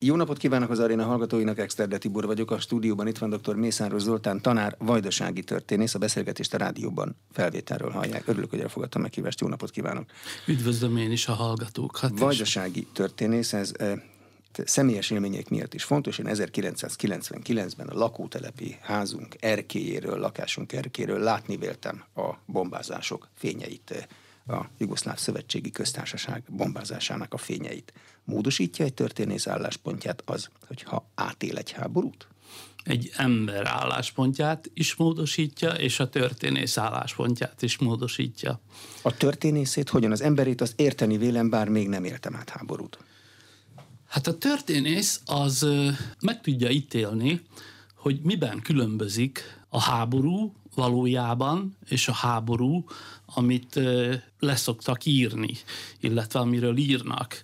Jó napot kívánok az aréna hallgatóinak, Exterde Tibor vagyok, a stúdióban itt van dr. Mészáros Zoltán, tanár, vajdasági történész, a beszélgetést a rádióban felvételről hallják. Örülök, hogy elfogadtam meghívást, jó napot kívánok! Üdvözlöm én is a hallgatókat. Vajdasági történész, ez e, személyes élmények miatt is fontos. Én 1999-ben a lakótelepi házunk erkéjéről, lakásunk erkéről látni véltem a bombázások fényeit eh, a Jugoszláv Szövetségi Köztársaság bombázásának a fényeit. Módosítja egy történész álláspontját az, hogyha átél egy háborút? Egy ember álláspontját is módosítja, és a történész álláspontját is módosítja. A történészét hogyan? Az emberét azt érteni vélem, bár még nem éltem át háborút. Hát a történész az meg tudja ítélni, hogy miben különbözik a háború valójában, és a háború, amit leszoktak írni, illetve amiről írnak.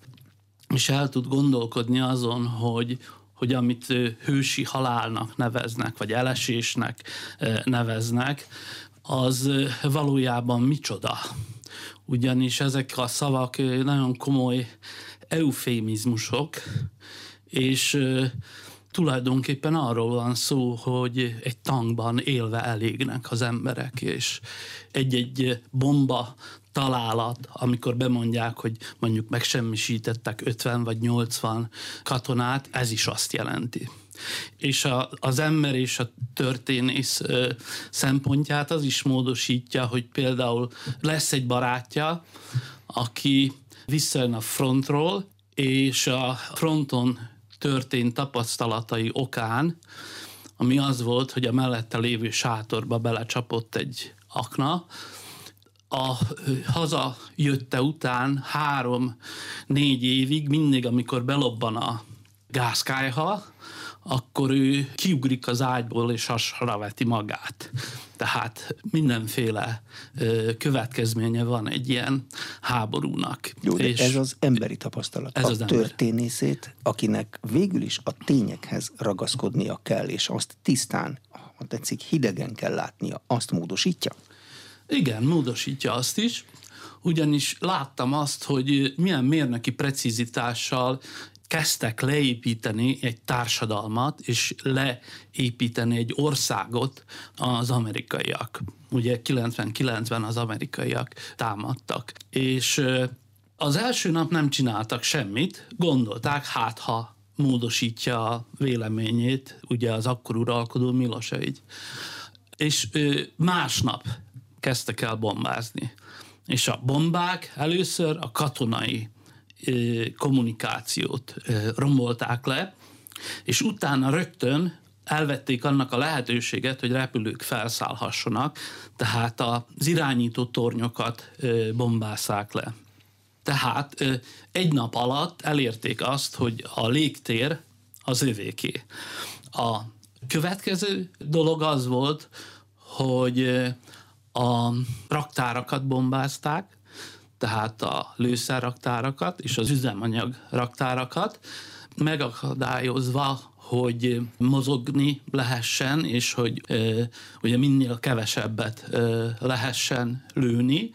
És el tud gondolkodni azon, hogy, hogy amit hősi halálnak neveznek, vagy elesésnek neveznek, az valójában micsoda. Ugyanis ezek a szavak nagyon komoly eufémizmusok, és tulajdonképpen arról van szó, hogy egy tankban élve elégnek az emberek, és egy-egy bomba találat, amikor bemondják, hogy mondjuk megsemmisítettek 50 vagy 80 katonát, ez is azt jelenti. És a, az ember és a történész ö, szempontját az is módosítja, hogy például lesz egy barátja, aki visszajön a frontról, és a fronton történt tapasztalatai okán, ami az volt, hogy a mellette lévő sátorba belecsapott egy akna, a haza jötte után három-négy évig, mindig, amikor belobban a gázkályha, akkor ő kiugrik az ágyból és hasra veti magát. Tehát mindenféle következménye van egy ilyen háborúnak. Jó, de és ez az emberi tapasztalat. Ez a az történészét, akinek végül is a tényekhez ragaszkodnia kell, és azt tisztán, ha tetszik, hidegen kell látnia, azt módosítja? Igen, módosítja azt is, ugyanis láttam azt, hogy milyen mérnöki precizitással kezdtek leépíteni egy társadalmat, és leépíteni egy országot az amerikaiak. Ugye 99-ben az amerikaiak támadtak. És az első nap nem csináltak semmit, gondolták, hát ha módosítja a véleményét, ugye az akkor uralkodó Milosevic. És másnap kezdtek el bombázni. És a bombák először a katonai kommunikációt rombolták le, és utána rögtön elvették annak a lehetőséget, hogy repülők felszállhassanak, tehát az irányító tornyokat bombászák le. Tehát egy nap alatt elérték azt, hogy a légtér az övéké. A következő dolog az volt, hogy a raktárakat bombázták, tehát a lőszerraktárakat és az üzemanyag raktárakat, megakadályozva, hogy mozogni lehessen, és hogy e, ugye minél kevesebbet e, lehessen lőni.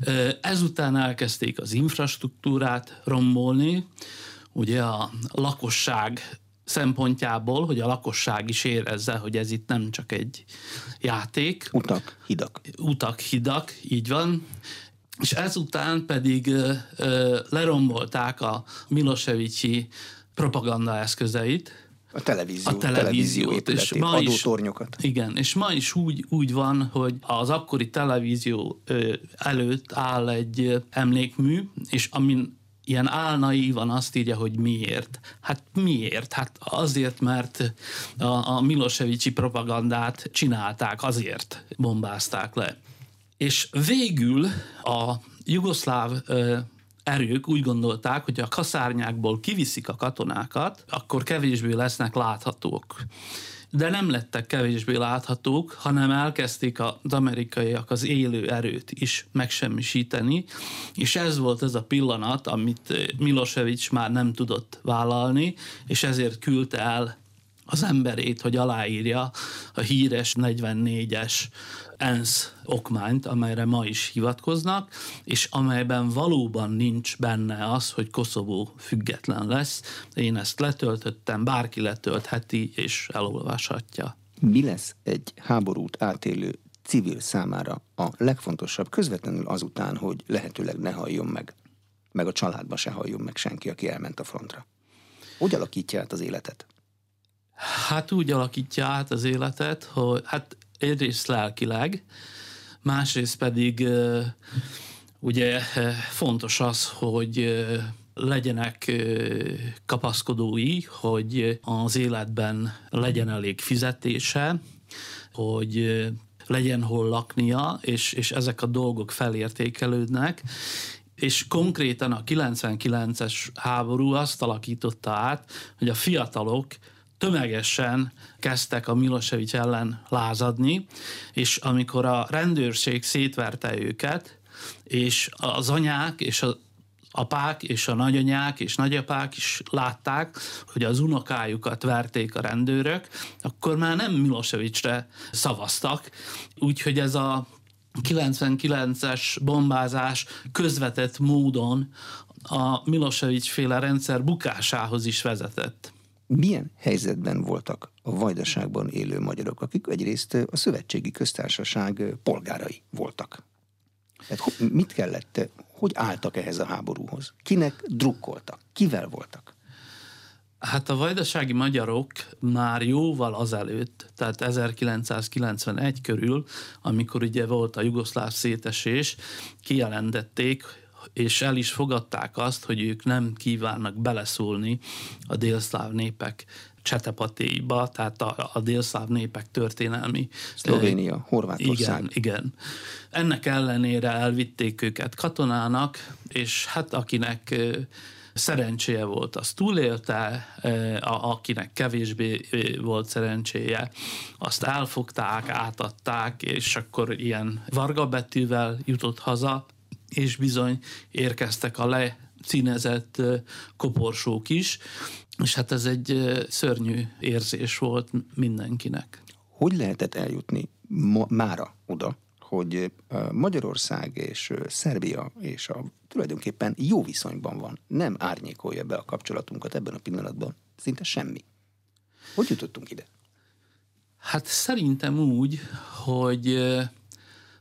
E, ezután elkezdték az infrastruktúrát rombolni, ugye a lakosság szempontjából, hogy a lakosság is érezze, hogy ez itt nem csak egy játék. Utak, hidak. Utak, hidak, így van és ezután pedig lerombolták a Milosevicsi propaganda eszközeit, a televízió, a televíziót, és ma is, Igen, és ma is úgy, úgy van, hogy az akkori televízió előtt áll egy emlékmű, és amin ilyen álnaívan azt írja, hogy miért. Hát miért? Hát azért, mert a, a Milosevicsi propagandát csinálták, azért bombázták le. És végül a jugoszláv erők úgy gondolták, hogy a kaszárnyákból kiviszik a katonákat, akkor kevésbé lesznek láthatók. De nem lettek kevésbé láthatók, hanem elkezdték az amerikaiak az élő erőt is megsemmisíteni, és ez volt ez a pillanat, amit Milosevic már nem tudott vállalni, és ezért küldte el az emberét, hogy aláírja a híres 44-es ENSZ okmányt, amelyre ma is hivatkoznak, és amelyben valóban nincs benne az, hogy Koszovó független lesz. Én ezt letöltöttem, bárki letöltheti és elolvashatja. Mi lesz egy háborút átélő civil számára a legfontosabb, közvetlenül azután, hogy lehetőleg ne halljon meg, meg a családba se halljon meg senki, aki elment a frontra? Hogy alakítja át az életet? Hát úgy alakítja át az életet, hogy hát egyrészt lelkileg, másrészt pedig ugye fontos az, hogy legyenek kapaszkodói, hogy az életben legyen elég fizetése, hogy legyen hol laknia, és, és ezek a dolgok felértékelődnek, és konkrétan a 99-es háború azt alakította át, hogy a fiatalok tömegesen kezdtek a Milosevic ellen lázadni, és amikor a rendőrség szétverte őket, és az anyák és az apák és a nagyanyák és nagyapák is látták, hogy az unokájukat verték a rendőrök, akkor már nem Milosevicre szavaztak. Úgyhogy ez a 99-es bombázás közvetett módon a Milosevic féle rendszer bukásához is vezetett milyen helyzetben voltak a vajdaságban élő magyarok, akik egyrészt a szövetségi köztársaság polgárai voltak. Tehát mit kellett, hogy álltak ehhez a háborúhoz? Kinek drukkoltak? Kivel voltak? Hát a vajdasági magyarok már jóval azelőtt, tehát 1991 körül, amikor ugye volt a jugoszláv szétesés, kijelentették, és el is fogadták azt, hogy ők nem kívánnak beleszólni a délszláv népek csetepatéiba, tehát a, a délszláv népek történelmi. Szlovénia, Horvátország. Igen, igen. Ennek ellenére elvitték őket katonának, és hát akinek szerencséje volt, az túlélte, akinek kevésbé volt szerencséje, azt elfogták, átadták, és akkor ilyen vargabetűvel jutott haza, és bizony érkeztek a lecínezett koporsók is, és hát ez egy szörnyű érzés volt mindenkinek. Hogy lehetett eljutni ma, mára oda, hogy Magyarország és Szerbia és a tulajdonképpen jó viszonyban van, nem árnyékolja be a kapcsolatunkat ebben a pillanatban szinte semmi. Hogy jutottunk ide? Hát szerintem úgy, hogy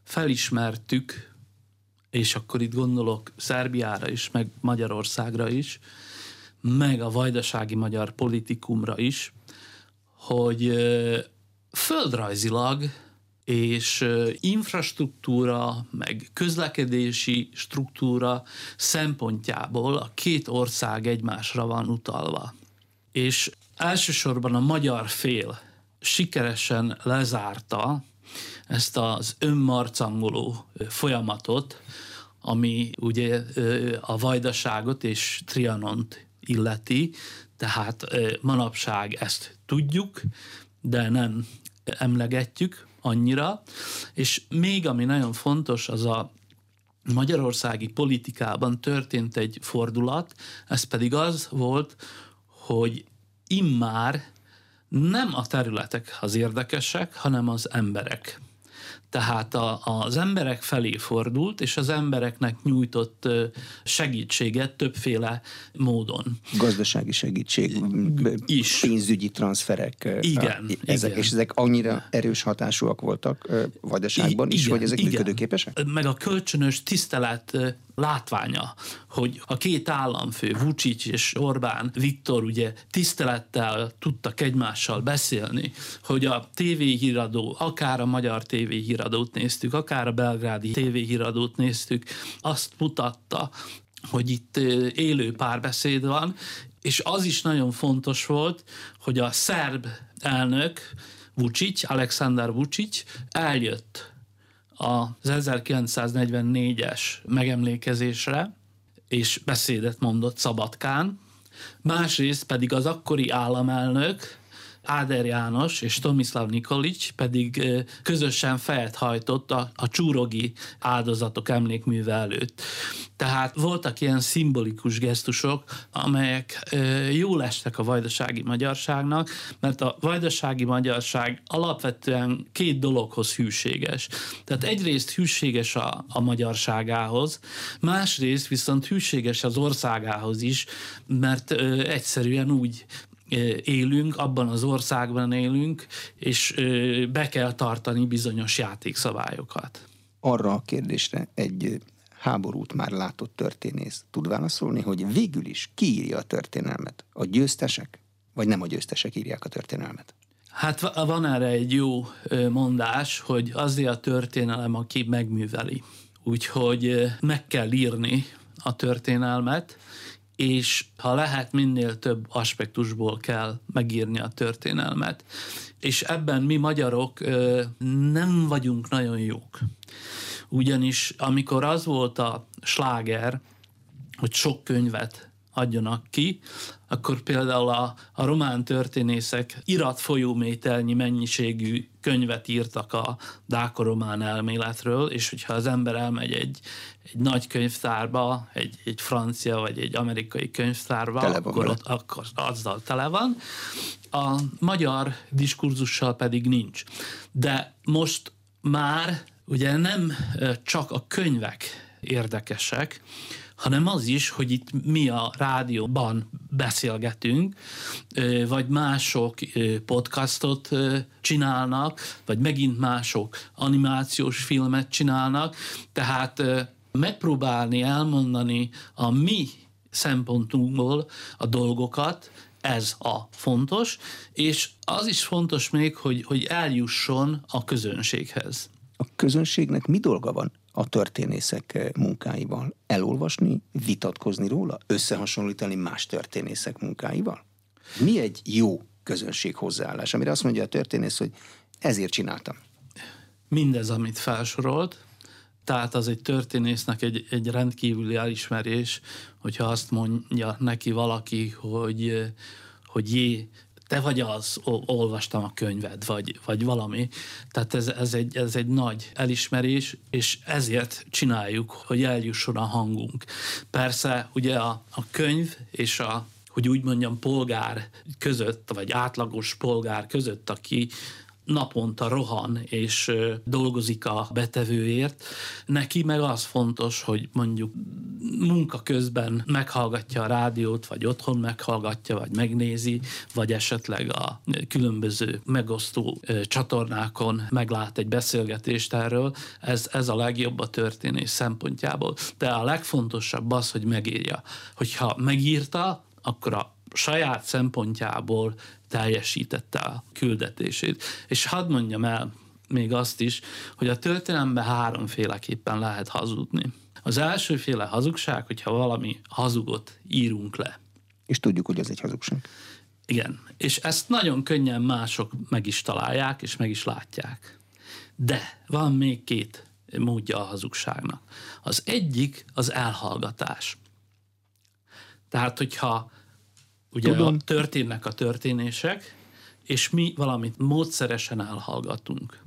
felismertük és akkor itt gondolok Szerbiára is, meg Magyarországra is, meg a vajdasági magyar politikumra is, hogy földrajzilag és infrastruktúra, meg közlekedési struktúra szempontjából a két ország egymásra van utalva. És elsősorban a magyar fél sikeresen lezárta ezt az önmarcangoló folyamatot, ami ugye a vajdaságot és Trianont illeti, tehát manapság ezt tudjuk, de nem emlegetjük annyira, és még ami nagyon fontos, az a magyarországi politikában történt egy fordulat, ez pedig az volt, hogy immár nem a területek az érdekesek, hanem az emberek. Tehát a, az emberek felé fordult, és az embereknek nyújtott segítséget többféle módon. Gazdasági segítség, is. pénzügyi transferek. Igen. Ezek, igen. És ezek annyira erős hatásúak voltak vajdaságban is, igen, hogy ezek igen. működőképesek? Meg a kölcsönös tisztelet látványa, hogy a két államfő, Vucic és Orbán Viktor ugye tisztelettel tudtak egymással beszélni, hogy a tévéhíradó, akár a magyar tévéhíradót néztük, akár a belgrádi tévéhíradót néztük, azt mutatta, hogy itt élő párbeszéd van, és az is nagyon fontos volt, hogy a szerb elnök Vucic, Alexander Vucic eljött az 1944-es megemlékezésre, és beszédet mondott Szabadkán, másrészt pedig az akkori államelnök Áder János és Tomislav Nikolic pedig közösen fejet hajtott a, a csúrogi áldozatok emlékműve előtt. Tehát voltak ilyen szimbolikus gesztusok, amelyek jól estek a vajdasági magyarságnak, mert a vajdasági magyarság alapvetően két dologhoz hűséges. Tehát egyrészt hűséges a, a magyarságához, másrészt viszont hűséges az országához is, mert egyszerűen úgy élünk, abban az országban élünk, és be kell tartani bizonyos játékszabályokat. Arra a kérdésre egy háborút már látott történész tud válaszolni, hogy végül is ki írja a történelmet? A győztesek? Vagy nem a győztesek írják a történelmet? Hát van erre egy jó mondás, hogy azért a történelem, aki megműveli. Úgyhogy meg kell írni a történelmet, és ha lehet, minél több aspektusból kell megírni a történelmet. És ebben mi magyarok nem vagyunk nagyon jók. Ugyanis amikor az volt a sláger, hogy sok könyvet adjanak ki, akkor például a, a román történészek iratfolyómételnyi mennyiségű könyvet írtak a dáko-román elméletről, és hogyha az ember elmegy egy, egy nagy könyvtárba, egy, egy francia vagy egy amerikai könyvtárba, akkor, ott, akkor azzal tele van. A magyar diskurzussal pedig nincs. De most már ugye nem csak a könyvek érdekesek, hanem az is, hogy itt mi a rádióban beszélgetünk, vagy mások podcastot csinálnak, vagy megint mások animációs filmet csinálnak, tehát megpróbálni elmondani a mi szempontunkból a dolgokat, ez a fontos, és az is fontos még, hogy, hogy eljusson a közönséghez. A közönségnek mi dolga van a történészek eh, munkáival? Elolvasni, vitatkozni róla, összehasonlítani más történészek munkáival? Mi egy jó közönség hozzáállás, amire azt mondja a történész, hogy ezért csináltam? Mindez, amit felsorolt, tehát az egy történésznek egy, egy rendkívüli elismerés, hogyha azt mondja neki valaki, hogy, eh, hogy jé, te vagy az, olvastam a könyved, vagy, vagy valami. Tehát ez, ez, egy, ez egy nagy elismerés, és ezért csináljuk, hogy eljusson a hangunk. Persze ugye a, a könyv és a hogy úgy mondjam, polgár között, vagy átlagos polgár között, aki naponta rohan és dolgozik a betevőért. Neki meg az fontos, hogy mondjuk munka közben meghallgatja a rádiót, vagy otthon meghallgatja, vagy megnézi, vagy esetleg a különböző megosztó csatornákon meglát egy beszélgetést erről. Ez, ez a legjobb a történés szempontjából. De a legfontosabb az, hogy megírja. Hogyha megírta, akkor a saját szempontjából teljesítette a küldetését. És hadd mondjam el még azt is, hogy a történelemben háromféleképpen lehet hazudni. Az elsőféle hazugság, hogyha valami hazugot írunk le. És tudjuk, hogy ez egy hazugság. Igen, és ezt nagyon könnyen mások meg is találják, és meg is látják. De van még két módja a hazugságnak. Az egyik az elhallgatás. Tehát, hogyha Ugye Tudom. történnek a történések, és mi valamit módszeresen elhallgatunk.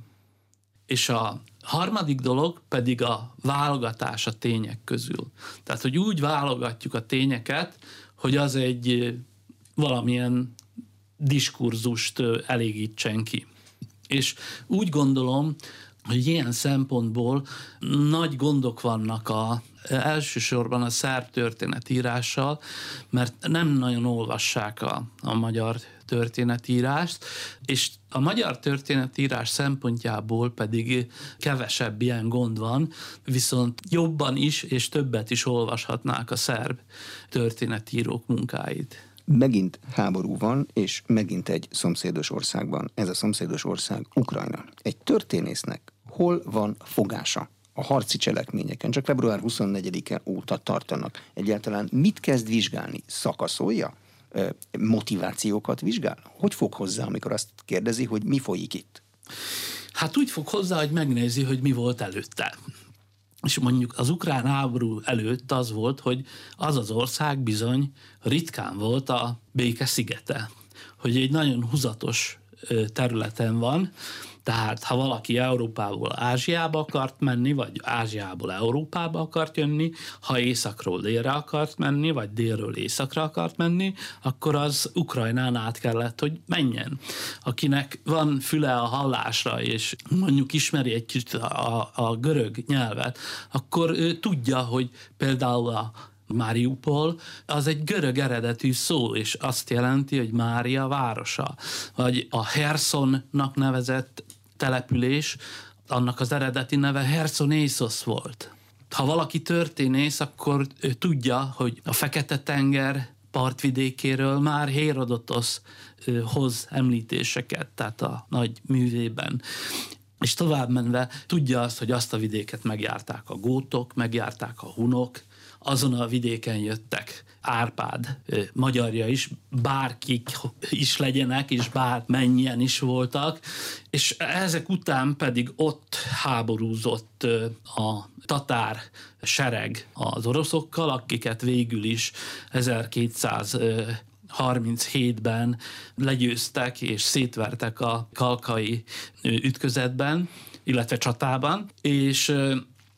És a harmadik dolog pedig a válogatás a tények közül. Tehát, hogy úgy válogatjuk a tényeket, hogy az egy valamilyen diskurzust elégítsen ki. És úgy gondolom, hogy ilyen szempontból nagy gondok vannak a, elsősorban a szerb történetírással, mert nem nagyon olvassák a, a magyar történetírást, és a magyar történetírás szempontjából pedig kevesebb ilyen gond van, viszont jobban is és többet is olvashatnák a szerb történetírók munkáit. Megint háború van, és megint egy szomszédos országban. Ez a szomszédos ország Ukrajna. Egy történésznek hol van fogása a harci cselekményeken. Csak február 24-e óta tartanak. Egyáltalán mit kezd vizsgálni? Szakaszolja? Motivációkat vizsgál? Hogy fog hozzá, amikor azt kérdezi, hogy mi folyik itt? Hát úgy fog hozzá, hogy megnézi, hogy mi volt előtte. És mondjuk az ukrán háború előtt az volt, hogy az az ország bizony ritkán volt a béke szigete hogy egy nagyon húzatos területen van, tehát ha valaki Európából Ázsiába akart menni, vagy Ázsiából Európába akart jönni, ha északról délre akart menni, vagy délről északra akart menni, akkor az Ukrajnán át kellett, hogy menjen. Akinek van füle a hallásra, és mondjuk ismeri egy kicsit a, a görög nyelvet, akkor ő tudja, hogy például a Mariupol, az egy görög eredetű szó, és azt jelenti, hogy Mária városa. Vagy a Hersonnak nevezett település, annak az eredeti neve Hersonésos volt. Ha valaki történész, akkor ő tudja, hogy a Fekete-tenger partvidékéről már Hérodotos hoz említéseket, tehát a nagy művében. És tovább menve tudja azt, hogy azt a vidéket megjárták a gótok, megjárták a hunok, azon a vidéken jöttek. Árpád magyarja is, bárkik is legyenek, és bár mennyien is voltak, és ezek után pedig ott háborúzott a tatár sereg az oroszokkal, akiket végül is 1200 37-ben legyőztek és szétvertek a kalkai ütközetben, illetve csatában, és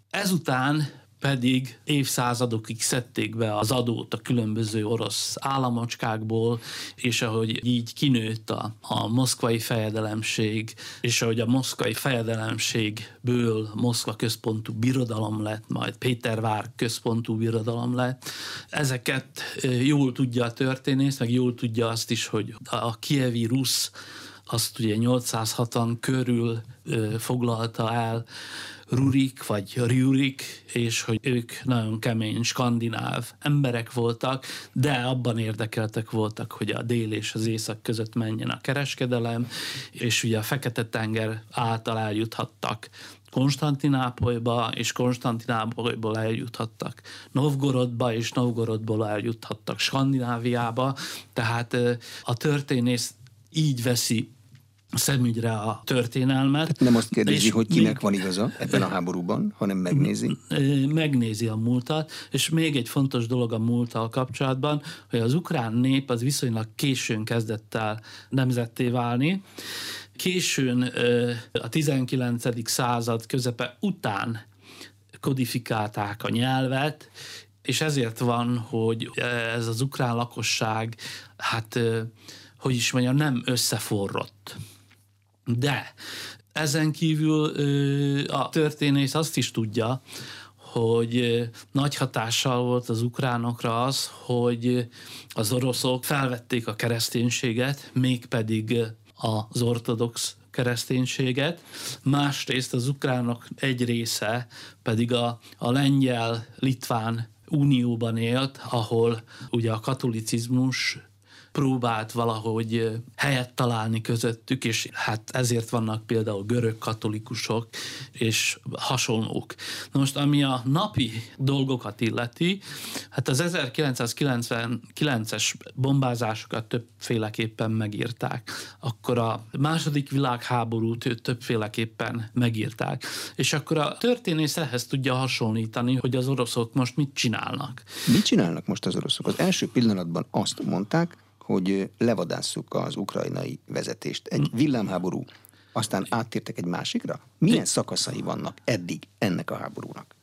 ezután pedig évszázadokig szedték be az adót a különböző orosz államocskákból, és ahogy így kinőtt a, a moszkvai fejedelemség, és ahogy a moszkvai fejedelemségből Moszkva központú birodalom lett, majd Pétervár központú birodalom lett, ezeket jól tudja a történész, meg jól tudja azt is, hogy a kievi rusz azt ugye 860 körül foglalta el, Rurik vagy Rurik, és hogy ők nagyon kemény skandináv emberek voltak, de abban érdekeltek voltak, hogy a dél és az észak között menjen a kereskedelem, és ugye a Fekete-tenger által eljuthattak Konstantinápolyba, és Konstantinápolyból eljuthattak Novgorodba, és Novgorodból eljuthattak Skandináviába, tehát a történész így veszi szemügyre a történelmet. Nem azt kérdezi, hogy kinek még, van igaza ebben a háborúban, hanem megnézi? Megnézi a múltat, és még egy fontos dolog a múlttal kapcsolatban, hogy az ukrán nép az viszonylag későn kezdett el nemzetté válni. Későn a 19. század közepe után kodifikálták a nyelvet, és ezért van, hogy ez az ukrán lakosság, hát hogy is mondjam, nem összeforrott. De ezen kívül a történész azt is tudja, hogy nagy hatással volt az ukránokra az, hogy az oroszok felvették a kereszténységet, mégpedig az ortodox kereszténységet, másrészt az ukránok egy része pedig a, a lengyel-litván unióban élt, ahol ugye a katolicizmus próbált valahogy helyet találni közöttük, és hát ezért vannak például görög katolikusok és hasonlók. Na most, ami a napi dolgokat illeti, hát az 1999-es bombázásokat többféleképpen megírták. Akkor a második világháborút többféleképpen megírták. És akkor a történész ehhez tudja hasonlítani, hogy az oroszok most mit csinálnak. Mit csinálnak most az oroszok? Az első pillanatban azt mondták, hogy levadásszuk az ukrajnai vezetést. Egy hm. villámháború, aztán áttértek egy másikra? Milyen szakaszai vannak eddig ennek a háborúnak?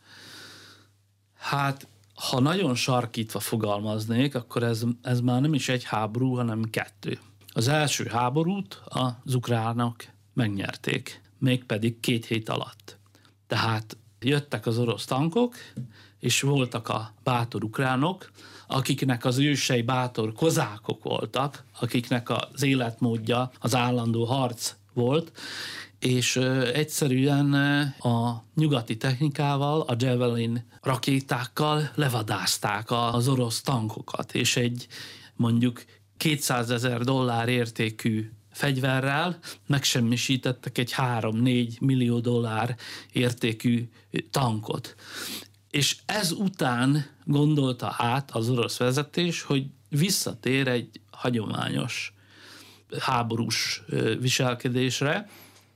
Hát, ha nagyon sarkítva fogalmaznék, akkor ez, ez már nem is egy háború, hanem kettő. Az első háborút az ukránok megnyerték, mégpedig két hét alatt. Tehát jöttek az orosz tankok, és voltak a bátor ukránok, akiknek az ősei bátor kozákok voltak, akiknek az életmódja az állandó harc volt, és egyszerűen a nyugati technikával, a Javelin rakétákkal levadázták az orosz tankokat, és egy mondjuk 200 ezer dollár értékű fegyverrel megsemmisítettek egy 3-4 millió dollár értékű tankot. És ez után gondolta át az orosz vezetés, hogy visszatér egy hagyományos háborús viselkedésre,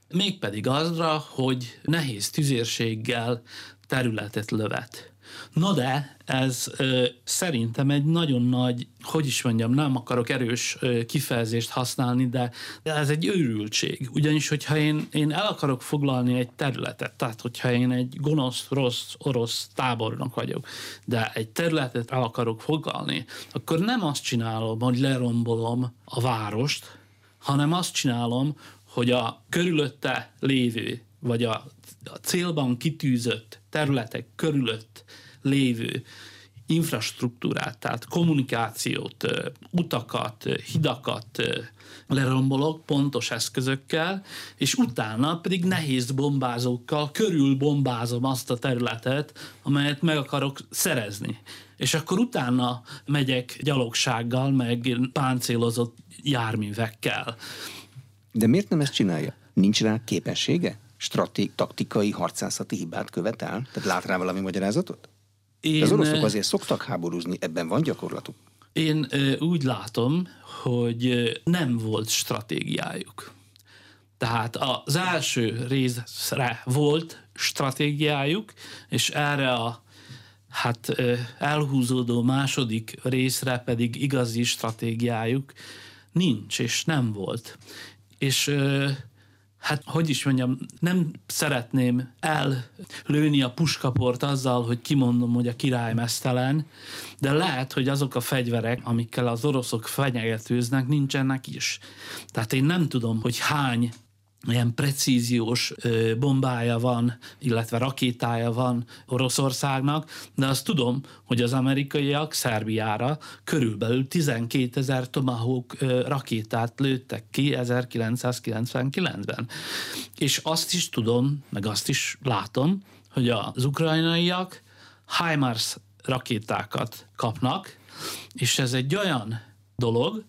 mégpedig azra, hogy nehéz tüzérséggel területet lövet. Na de ez ö, szerintem egy nagyon nagy, hogy is mondjam, nem akarok erős ö, kifejezést használni, de, de ez egy őrültség. Ugyanis, hogyha én, én el akarok foglalni egy területet, tehát hogyha én egy gonosz, rossz, orosz tábornok vagyok, de egy területet el akarok foglalni, akkor nem azt csinálom, hogy lerombolom a várost, hanem azt csinálom, hogy a körülötte lévő, vagy a, a célban kitűzött területek körülött lévő infrastruktúrát, tehát kommunikációt, utakat, hidakat lerombolok pontos eszközökkel, és utána pedig nehéz bombázókkal körül bombázom azt a területet, amelyet meg akarok szerezni. És akkor utána megyek gyalogsággal, meg páncélozott járművekkel. De miért nem ezt csinálja? Nincs rá képessége? Stratég, taktikai, harcászati hibát követel? Tehát lát rá valami magyarázatot? Én, az oroszok azért szoktak háborúzni, ebben van gyakorlatuk? Én úgy látom, hogy nem volt stratégiájuk. Tehát az első részre volt stratégiájuk, és erre a hát elhúzódó második részre pedig igazi stratégiájuk nincs, és nem volt. És hát hogy is mondjam, nem szeretném ellőni a puskaport azzal, hogy kimondom, hogy a király mesztelen, de lehet, hogy azok a fegyverek, amikkel az oroszok fenyegetőznek, nincsenek is. Tehát én nem tudom, hogy hány ilyen precíziós bombája van, illetve rakétája van Oroszországnak, de azt tudom, hogy az amerikaiak Szerbiára körülbelül 12 ezer Tomahawk rakétát lőttek ki 1999-ben. És azt is tudom, meg azt is látom, hogy az ukrajnaiak HIMARS rakétákat kapnak, és ez egy olyan dolog,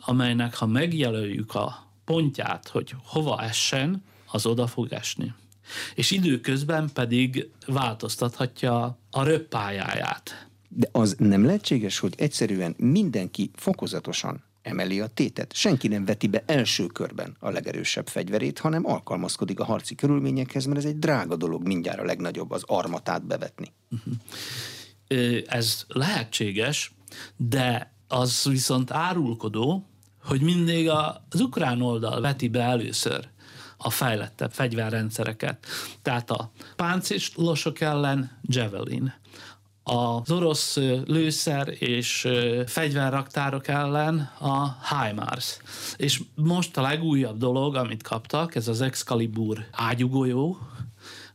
amelynek ha megjelöljük a pontját, hogy hova essen, az oda fog esni. És időközben pedig változtathatja a röppájáját. De az nem lehetséges, hogy egyszerűen mindenki fokozatosan emeli a tétet. Senki nem veti be első körben a legerősebb fegyverét, hanem alkalmazkodik a harci körülményekhez, mert ez egy drága dolog mindjárt a legnagyobb az armatát bevetni. Ez lehetséges, de az viszont árulkodó, hogy mindig az ukrán oldal veti be először a fejlettebb fegyverrendszereket. Tehát a páncélosok ellen Javelin, az orosz lőszer és fegyverraktárok ellen a HIMARS. És most a legújabb dolog, amit kaptak, ez az Excalibur ágyugolyó,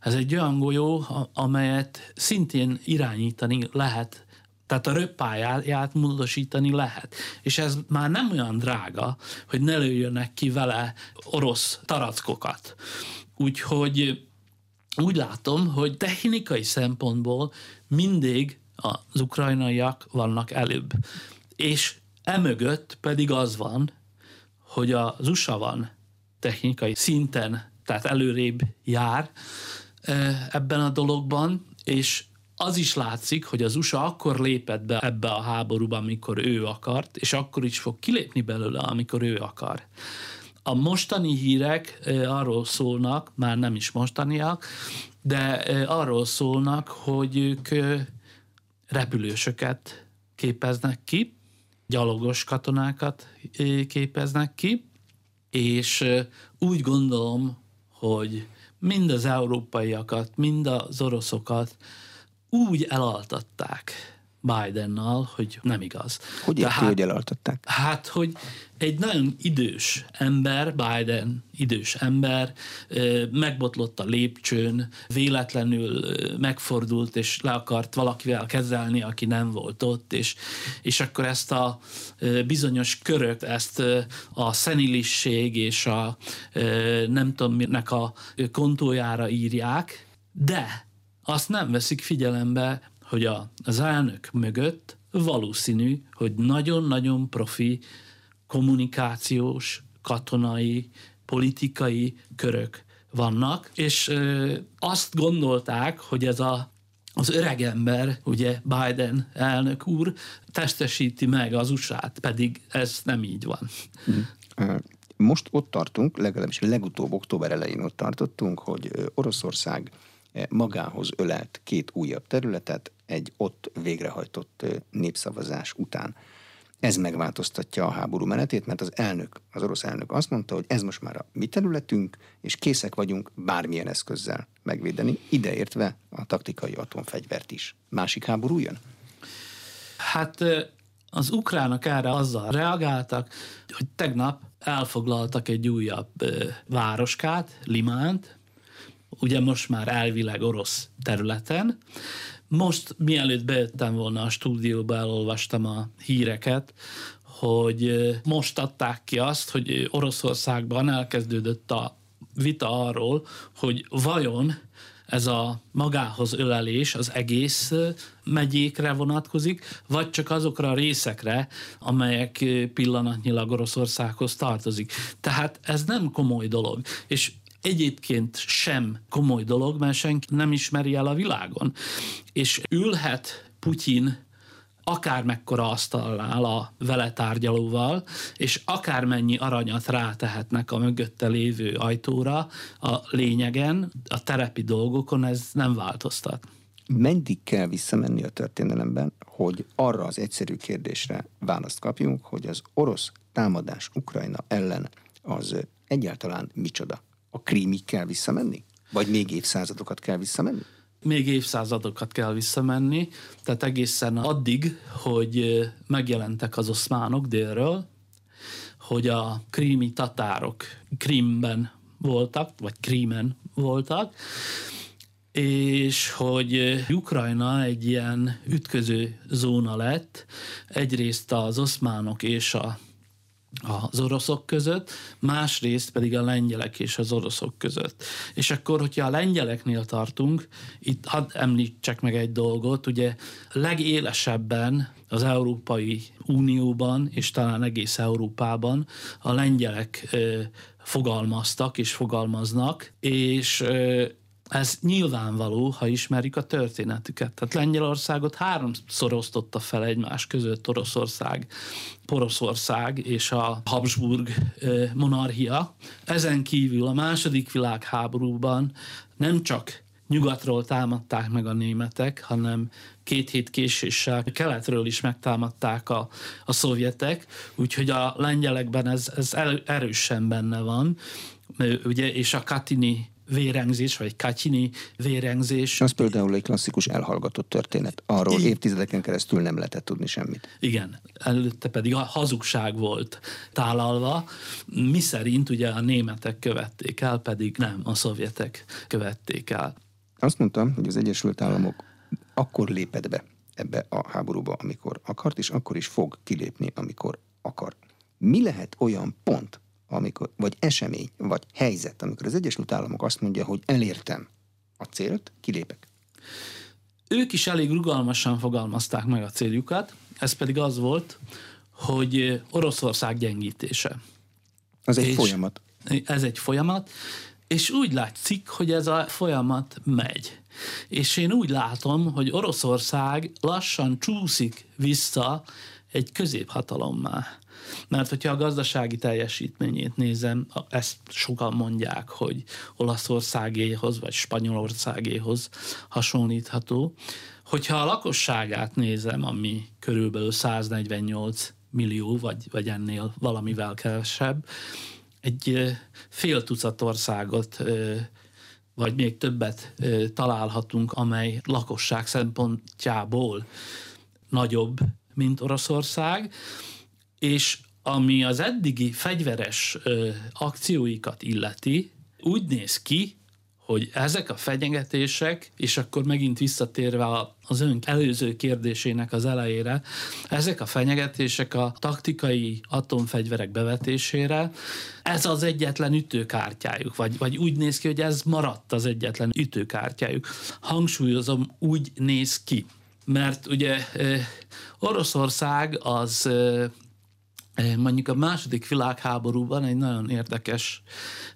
ez egy olyan golyó, amelyet szintén irányítani lehet tehát a röppáját módosítani lehet. És ez már nem olyan drága, hogy ne lőjönek ki vele orosz tarackokat. Úgyhogy úgy látom, hogy technikai szempontból mindig az ukrajnaiak vannak előbb. És emögött pedig az van, hogy az USA van technikai szinten, tehát előrébb jár eh, ebben a dologban, és az is látszik, hogy az USA akkor lépett be ebbe a háborúba, amikor ő akart, és akkor is fog kilépni belőle, amikor ő akar. A mostani hírek arról szólnak, már nem is mostaniak, de arról szólnak, hogy ők repülősöket képeznek ki, gyalogos katonákat képeznek ki, és úgy gondolom, hogy mind az európaiakat, mind az oroszokat úgy elaltatták Bidennal, hogy nem igaz. Hogy érti, hát, hogy elaltatták? Hát, hogy egy nagyon idős ember, Biden idős ember, megbotlott a lépcsőn, véletlenül megfordult, és le akart valakivel kezelni, aki nem volt ott, és, és akkor ezt a bizonyos körök, ezt a szenilisség és a nem tudom minek a kontójára írják, de azt nem veszik figyelembe, hogy a, az elnök mögött valószínű, hogy nagyon-nagyon profi kommunikációs, katonai, politikai körök vannak, és ö, azt gondolták, hogy ez a az öregember, ugye Biden elnök úr testesíti meg az usa pedig ez nem így van. Mhm. Most ott tartunk, legalábbis legutóbb október elején ott tartottunk, hogy Oroszország magához ölelt két újabb területet egy ott végrehajtott népszavazás után. Ez megváltoztatja a háború menetét, mert az elnök, az orosz elnök azt mondta, hogy ez most már a mi területünk, és készek vagyunk bármilyen eszközzel megvédeni, ideértve a taktikai atomfegyvert is. Másik háború jön? Hát az ukránok erre azzal reagáltak, hogy tegnap elfoglaltak egy újabb városkát, Limánt, ugye most már elvileg orosz területen. Most, mielőtt bejöttem volna a stúdióba, elolvastam a híreket, hogy most adták ki azt, hogy Oroszországban elkezdődött a vita arról, hogy vajon ez a magához ölelés az egész megyékre vonatkozik, vagy csak azokra a részekre, amelyek pillanatnyilag Oroszországhoz tartozik. Tehát ez nem komoly dolog. És egyébként sem komoly dolog, mert senki nem ismeri el a világon. És ülhet Putyin akármekkora asztalnál a vele tárgyalóval, és akármennyi aranyat rátehetnek a mögötte lévő ajtóra, a lényegen, a terepi dolgokon ez nem változtat. Meddig kell visszamenni a történelemben, hogy arra az egyszerű kérdésre választ kapjunk, hogy az orosz támadás Ukrajna ellen az egyáltalán micsoda? A krímig kell visszamenni? Vagy még évszázadokat kell visszamenni? még évszázadokat kell visszamenni, tehát egészen addig, hogy megjelentek az oszmánok délről, hogy a krími tatárok Krímben voltak, vagy Krímen voltak, és hogy Ukrajna egy ilyen ütköző zóna lett, egyrészt az oszmánok és a az oroszok között, másrészt pedig a lengyelek és az oroszok között. És akkor, hogyha a lengyeleknél tartunk, itt hadd említsek meg egy dolgot, ugye legélesebben az Európai Unióban, és talán egész Európában a lengyelek ö, fogalmaztak és fogalmaznak, és ö, ez nyilvánvaló, ha ismerik a történetüket. Tehát Lengyelországot háromszor osztotta fel egymás között Oroszország, Poroszország és a Habsburg monarchia. Ezen kívül a második világháborúban nem csak nyugatról támadták meg a németek, hanem két hét késéssel keletről is megtámadták a, a szovjetek, úgyhogy a lengyelekben ez, ez erősen benne van, ugye, és a Katini vérengzés, vagy Katyini vérengzés. Az például egy klasszikus elhallgatott történet. Arról I- évtizedeken keresztül nem lehetett tudni semmit. Igen, előtte pedig a hazugság volt tálalva, mi szerint ugye a németek követték el, pedig nem, a szovjetek követték el. Azt mondtam, hogy az Egyesült Államok akkor lépett be ebbe a háborúba, amikor akart, és akkor is fog kilépni, amikor akar. Mi lehet olyan pont, amikor, vagy esemény, vagy helyzet, amikor az Egyesült Államok azt mondja, hogy elértem a célt, kilépek. Ők is elég rugalmasan fogalmazták meg a céljukat, ez pedig az volt, hogy Oroszország gyengítése. Ez egy és folyamat. Ez egy folyamat, és úgy látszik, hogy ez a folyamat megy. És én úgy látom, hogy Oroszország lassan csúszik vissza egy középhatalommá. Mert hogyha a gazdasági teljesítményét nézem, ezt sokan mondják, hogy Olaszországéhoz vagy Spanyolországéhoz hasonlítható. Hogyha a lakosságát nézem, ami körülbelül 148 millió, vagy, vagy ennél valamivel kevesebb, egy fél tucat országot vagy még többet találhatunk, amely lakosság szempontjából nagyobb, mint Oroszország, és ami az eddigi fegyveres ö, akcióikat illeti, úgy néz ki, hogy ezek a fenyegetések, és akkor megint visszatérve az ön előző kérdésének az elejére, ezek a fenyegetések a taktikai atomfegyverek bevetésére, ez az egyetlen ütőkártyájuk, vagy, vagy úgy néz ki, hogy ez maradt az egyetlen ütőkártyájuk. Hangsúlyozom, úgy néz ki. Mert ugye Oroszország az mondjuk a második világháborúban egy nagyon érdekes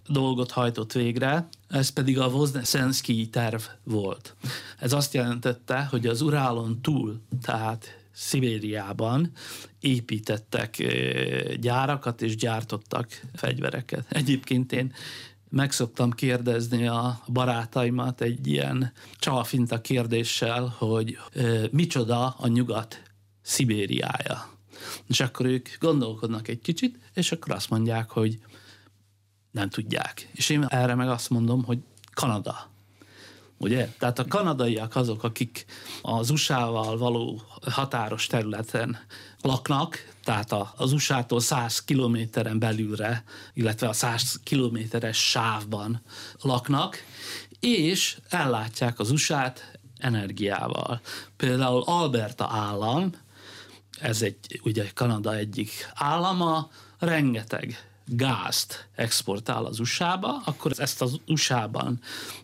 dolgot hajtott végre, ez pedig a Voznesensky terv volt. Ez azt jelentette, hogy az Urálon túl, tehát Szibériában építettek gyárakat és gyártottak fegyvereket. Egyébként én meg szoktam kérdezni a barátaimat egy ilyen csalfinta kérdéssel, hogy micsoda a nyugat Szibériája. És akkor ők gondolkodnak egy kicsit, és akkor azt mondják, hogy nem tudják. És én erre meg azt mondom, hogy Kanada. Ugye? Tehát a kanadaiak azok, akik az USA-val való határos területen laknak, tehát az USA-tól 100 kilométeren belülre, illetve a 100 kilométeres sávban laknak, és ellátják az USA-t energiával. Például Alberta állam, ez egy ugye Kanada egyik állama, rengeteg gázt exportál az USA-ba, akkor ezt az USA-ban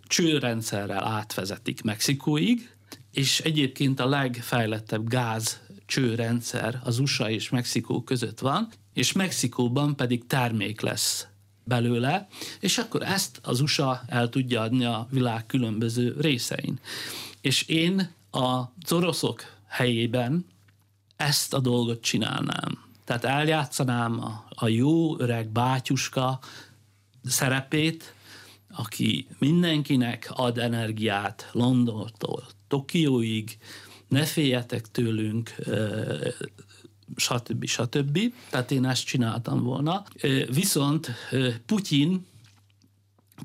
csőrendszerrel átvezetik Mexikóig, és egyébként a legfejlettebb gáz csőrendszer az USA és Mexikó között van, és Mexikóban pedig termék lesz belőle, és akkor ezt az USA el tudja adni a világ különböző részein. És én az oroszok helyében ezt a dolgot csinálnám. Tehát eljátszanám a, a jó öreg bátyuska szerepét, aki mindenkinek ad energiát Londontól Tokióig, ne féljetek tőlünk, stb. stb. Tehát én ezt csináltam volna. Viszont Putyin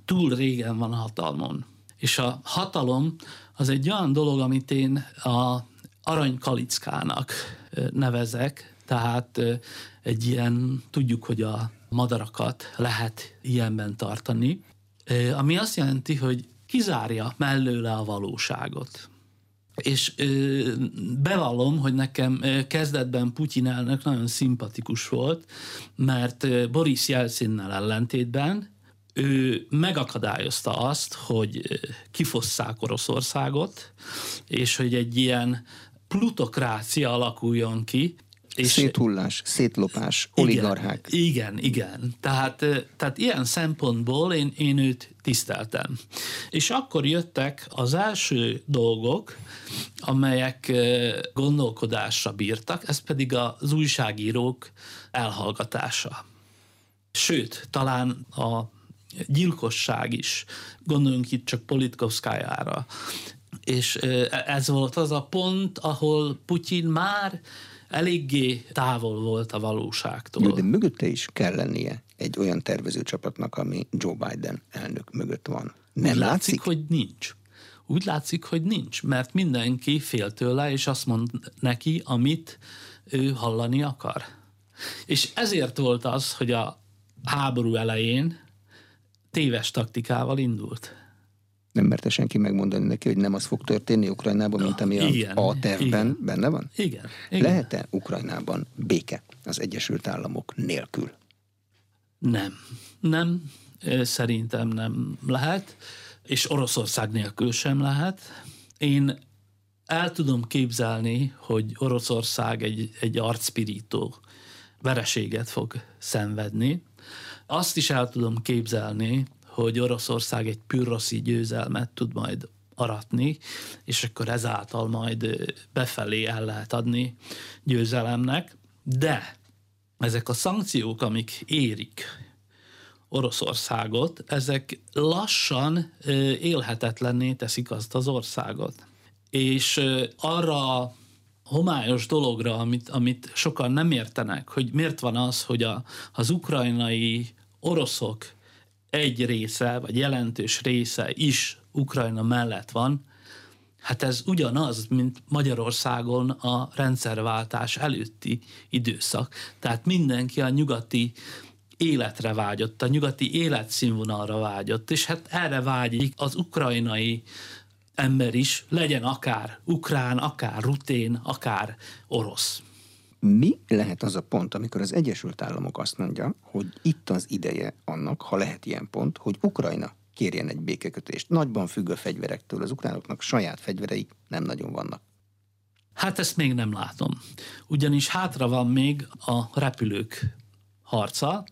túl régen van a hatalmon. És a hatalom az egy olyan dolog, amit én a aranykalickának nevezek, tehát egy ilyen, tudjuk, hogy a madarakat lehet ilyenben tartani, ami azt jelenti, hogy kizárja mellőle a valóságot. És ö, bevallom, hogy nekem kezdetben Putyin elnök nagyon szimpatikus volt, mert Boris Jelcinnel ellentétben ő megakadályozta azt, hogy kifosszák Oroszországot, és hogy egy ilyen plutokrácia alakuljon ki, és Széthullás, szétlopás, oligarchák. Igen, igen, igen. Tehát, tehát ilyen szempontból én, én őt tiszteltem. És akkor jöttek az első dolgok, amelyek gondolkodásra bírtak, ez pedig az újságírók elhallgatása. Sőt, talán a gyilkosság is, gondoljunk itt csak Politkovszkájára. És ez volt az a pont, ahol Putyin már eléggé távol volt a valóságtól. De mögötte is kell lennie egy olyan tervezőcsapatnak, ami Joe Biden elnök mögött van. Nem Úgy látszik? látszik, hogy nincs. Úgy látszik, hogy nincs, mert mindenki fél tőle, és azt mond neki, amit ő hallani akar. És ezért volt az, hogy a háború elején téves taktikával indult nem merte senki megmondani neki, hogy nem az fog történni Ukrajnában, mint ami igen, a tervben igen. benne van? Igen. igen. Lehet-e Ukrajnában béke az Egyesült Államok nélkül? Nem. Nem. Szerintem nem lehet, és Oroszország nélkül sem lehet. Én el tudom képzelni, hogy Oroszország egy, egy arcpirító vereséget fog szenvedni. Azt is el tudom képzelni, hogy Oroszország egy pürroszi győzelmet tud majd aratni, és akkor ezáltal majd befelé el lehet adni győzelemnek, de ezek a szankciók, amik érik Oroszországot, ezek lassan élhetetlenné teszik azt az országot. És arra homályos dologra, amit, amit sokan nem értenek, hogy miért van az, hogy a, az ukrajnai oroszok egy része, vagy jelentős része is Ukrajna mellett van, hát ez ugyanaz, mint Magyarországon a rendszerváltás előtti időszak. Tehát mindenki a nyugati életre vágyott, a nyugati életszínvonalra vágyott, és hát erre vágyik az ukrajnai ember is, legyen akár ukrán, akár rutén, akár orosz. Mi lehet az a pont, amikor az Egyesült Államok azt mondja, hogy itt az ideje annak, ha lehet ilyen pont, hogy Ukrajna kérjen egy békekötést. Nagyban függ a fegyverektől, az ukránoknak saját fegyvereik nem nagyon vannak. Hát ezt még nem látom. Ugyanis hátra van még a repülők harca.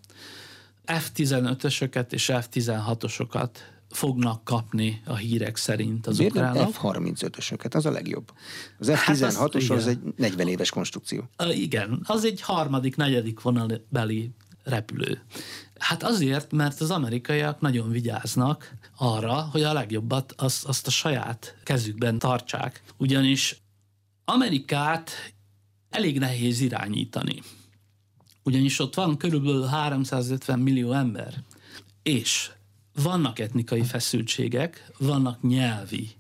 F-15-ösöket és F-16-osokat fognak kapni a hírek szerint az Miért ukránok. F-35-ösöket? Az a legjobb. Az F-16-os hát az, az egy 40 éves konstrukció. Igen, az egy harmadik, negyedik vonalbeli repülő. Hát azért, mert az amerikaiak nagyon vigyáznak arra, hogy a legjobbat azt, azt a saját kezükben tartsák. Ugyanis Amerikát elég nehéz irányítani. Ugyanis ott van körülbelül 350 millió ember, és vannak etnikai feszültségek, vannak nyelvi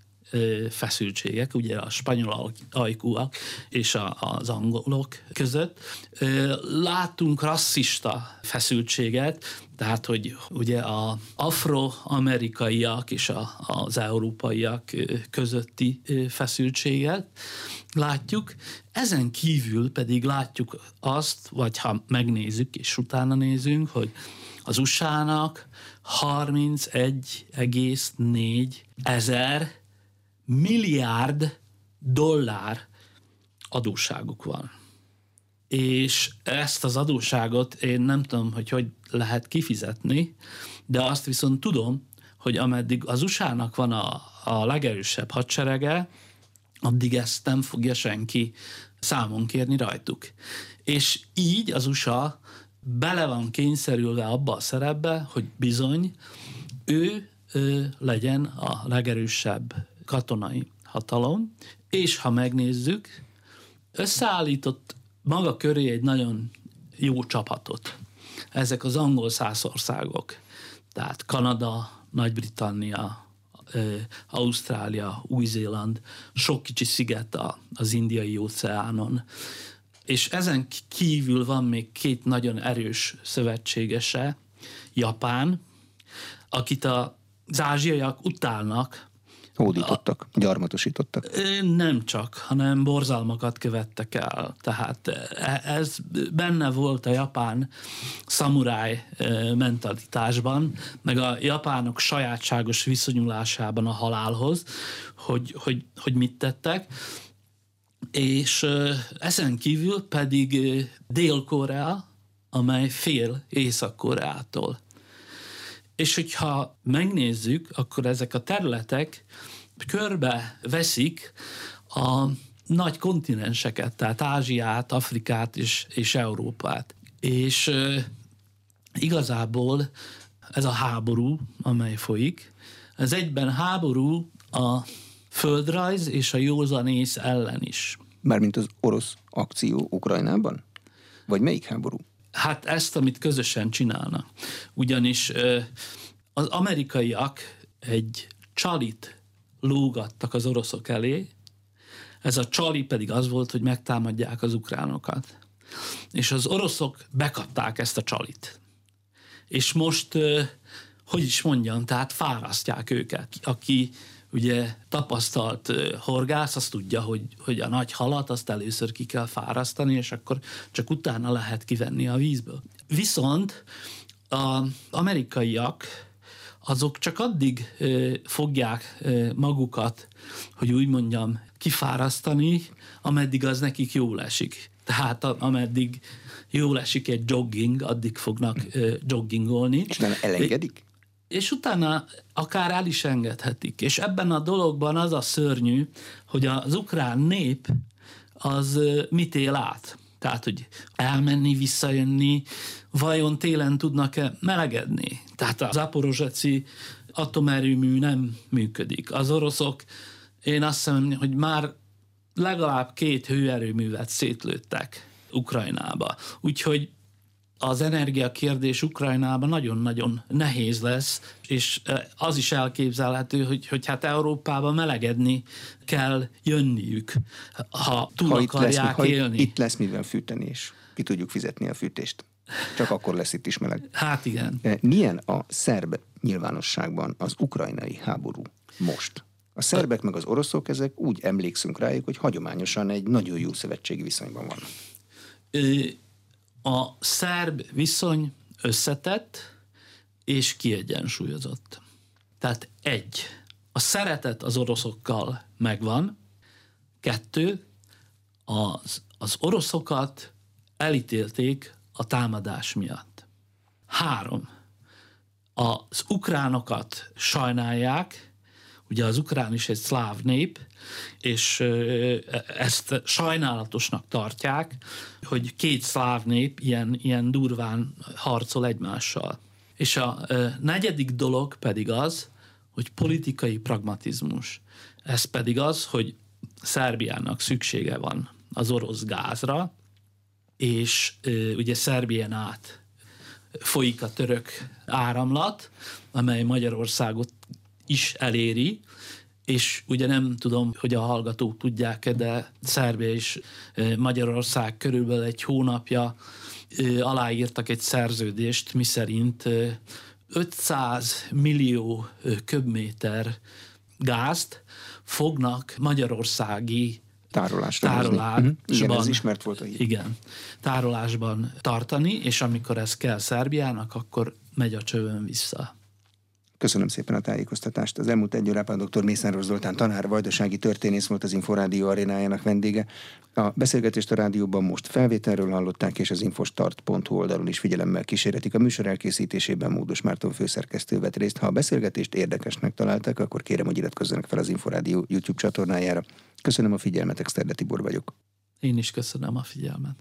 feszültségek, ugye a spanyol ajkúak és a, az angolok között. Látunk rasszista feszültséget, tehát, hogy ugye a afroamerikaiak és a, az európaiak közötti feszültséget látjuk. Ezen kívül pedig látjuk azt, vagy ha megnézzük és utána nézünk, hogy az USA-nak 31,4 ezer milliárd dollár adósságuk van. És ezt az adósságot én nem tudom, hogy hogy lehet kifizetni, de azt viszont tudom, hogy ameddig az USA-nak van a, a legerősebb hadserege, addig ezt nem fogja senki számon kérni rajtuk. És így az USA bele van kényszerülve abba a szerepbe, hogy bizony ő, ő legyen a legerősebb katonai hatalom, és ha megnézzük, összeállított maga köré egy nagyon jó csapatot. Ezek az angol százországok, tehát Kanada, Nagy-Britannia, Ausztrália, Új-Zéland, sok kicsi sziget az indiai óceánon. És ezen kívül van még két nagyon erős szövetségese, Japán, akit az ázsiaiak utálnak, Hódítottak, a, gyarmatosítottak. Nem csak, hanem borzalmakat követtek el. Tehát e, ez benne volt a japán szamuráj mentalitásban, meg a japánok sajátságos viszonyulásában a halálhoz, hogy, hogy, hogy mit tettek. És ezen kívül pedig Dél-Korea, amely fél Észak-Koreától. És hogyha megnézzük, akkor ezek a területek körbe veszik a nagy kontinenseket, tehát Ázsiát, Afrikát és, és Európát. És igazából ez a háború, amely folyik, ez egyben háború a földrajz és a józanész ellen is. Mármint az orosz akció Ukrajnában? Vagy melyik háború? Hát ezt, amit közösen csinálnak. Ugyanis az amerikaiak egy csalit lógattak az oroszok elé, ez a csali pedig az volt, hogy megtámadják az ukránokat. És az oroszok bekapták ezt a csalit. És most, hogy is mondjam, tehát fárasztják őket. Aki ugye tapasztalt horgász, azt tudja, hogy, hogy a nagy halat azt először ki kell fárasztani, és akkor csak utána lehet kivenni a vízből. Viszont az amerikaiak azok csak addig fogják magukat, hogy úgy mondjam, kifárasztani, ameddig az nekik jól esik. Tehát ameddig jól esik egy jogging, addig fognak joggingolni. És nem elengedik? És utána akár el is engedhetik. És ebben a dologban az a szörnyű, hogy az ukrán nép az mit él át. Tehát, hogy elmenni, visszajönni, vajon télen tudnak-e melegedni? Tehát az aporozseci atomerőmű nem működik. Az oroszok, én azt hiszem, hogy már legalább két hőerőművet szétlőttek Ukrajnába. Úgyhogy az energiakérdés Ukrajnában nagyon-nagyon nehéz lesz, és e, az is elképzelhető, hogy, hogy hát Európában melegedni kell jönniük, ha túl ha akarják itt lesz, élni. Ha itt lesz mivel fűteni, és ki tudjuk fizetni a fűtést. Csak akkor lesz itt is meleg. Hát igen. E, milyen a szerb nyilvánosságban az ukrajnai háború most? A szerbek meg az oroszok, ezek úgy emlékszünk rájuk, hogy hagyományosan egy nagyon jó szövetségi viszonyban vannak. A szerb viszony összetett és kiegyensúlyozott. Tehát egy, a szeretet az oroszokkal megvan, kettő, az, az oroszokat elítélték a támadás miatt. Három, az ukránokat sajnálják, Ugye az ukrán is egy szláv nép, és ezt sajnálatosnak tartják, hogy két szláv nép ilyen, ilyen durván harcol egymással. És a negyedik dolog pedig az, hogy politikai pragmatizmus. Ez pedig az, hogy Szerbiának szüksége van az orosz gázra, és ugye Szerbián át folyik a török áramlat, amely Magyarországot is eléri, és ugye nem tudom, hogy a hallgatók tudják-e, de Szerbia és Magyarország körülbelül egy hónapja aláírtak egy szerződést, miszerint 500 millió köbméter gázt fognak magyarországi tárolásra tárolásban, uh-huh. Igen, ez ismert volt a hír. Igen, tárolásban tartani, és amikor ez kell Szerbiának, akkor megy a csövön vissza. Köszönöm szépen a tájékoztatást. Az elmúlt egy órában dr. Mészáros Zoltán tanár, vajdasági történész volt az Inforádió arénájának vendége. A beszélgetést a rádióban most felvételről hallották, és az infostart.hu oldalon is figyelemmel kísérletik. A műsor elkészítésében Módos Márton főszerkesztő vett részt. Ha a beszélgetést érdekesnek találták, akkor kérem, hogy iratkozzanak fel az Inforádió YouTube csatornájára. Köszönöm a figyelmet, Exterde Tibor vagyok. Én is köszönöm a figyelmet.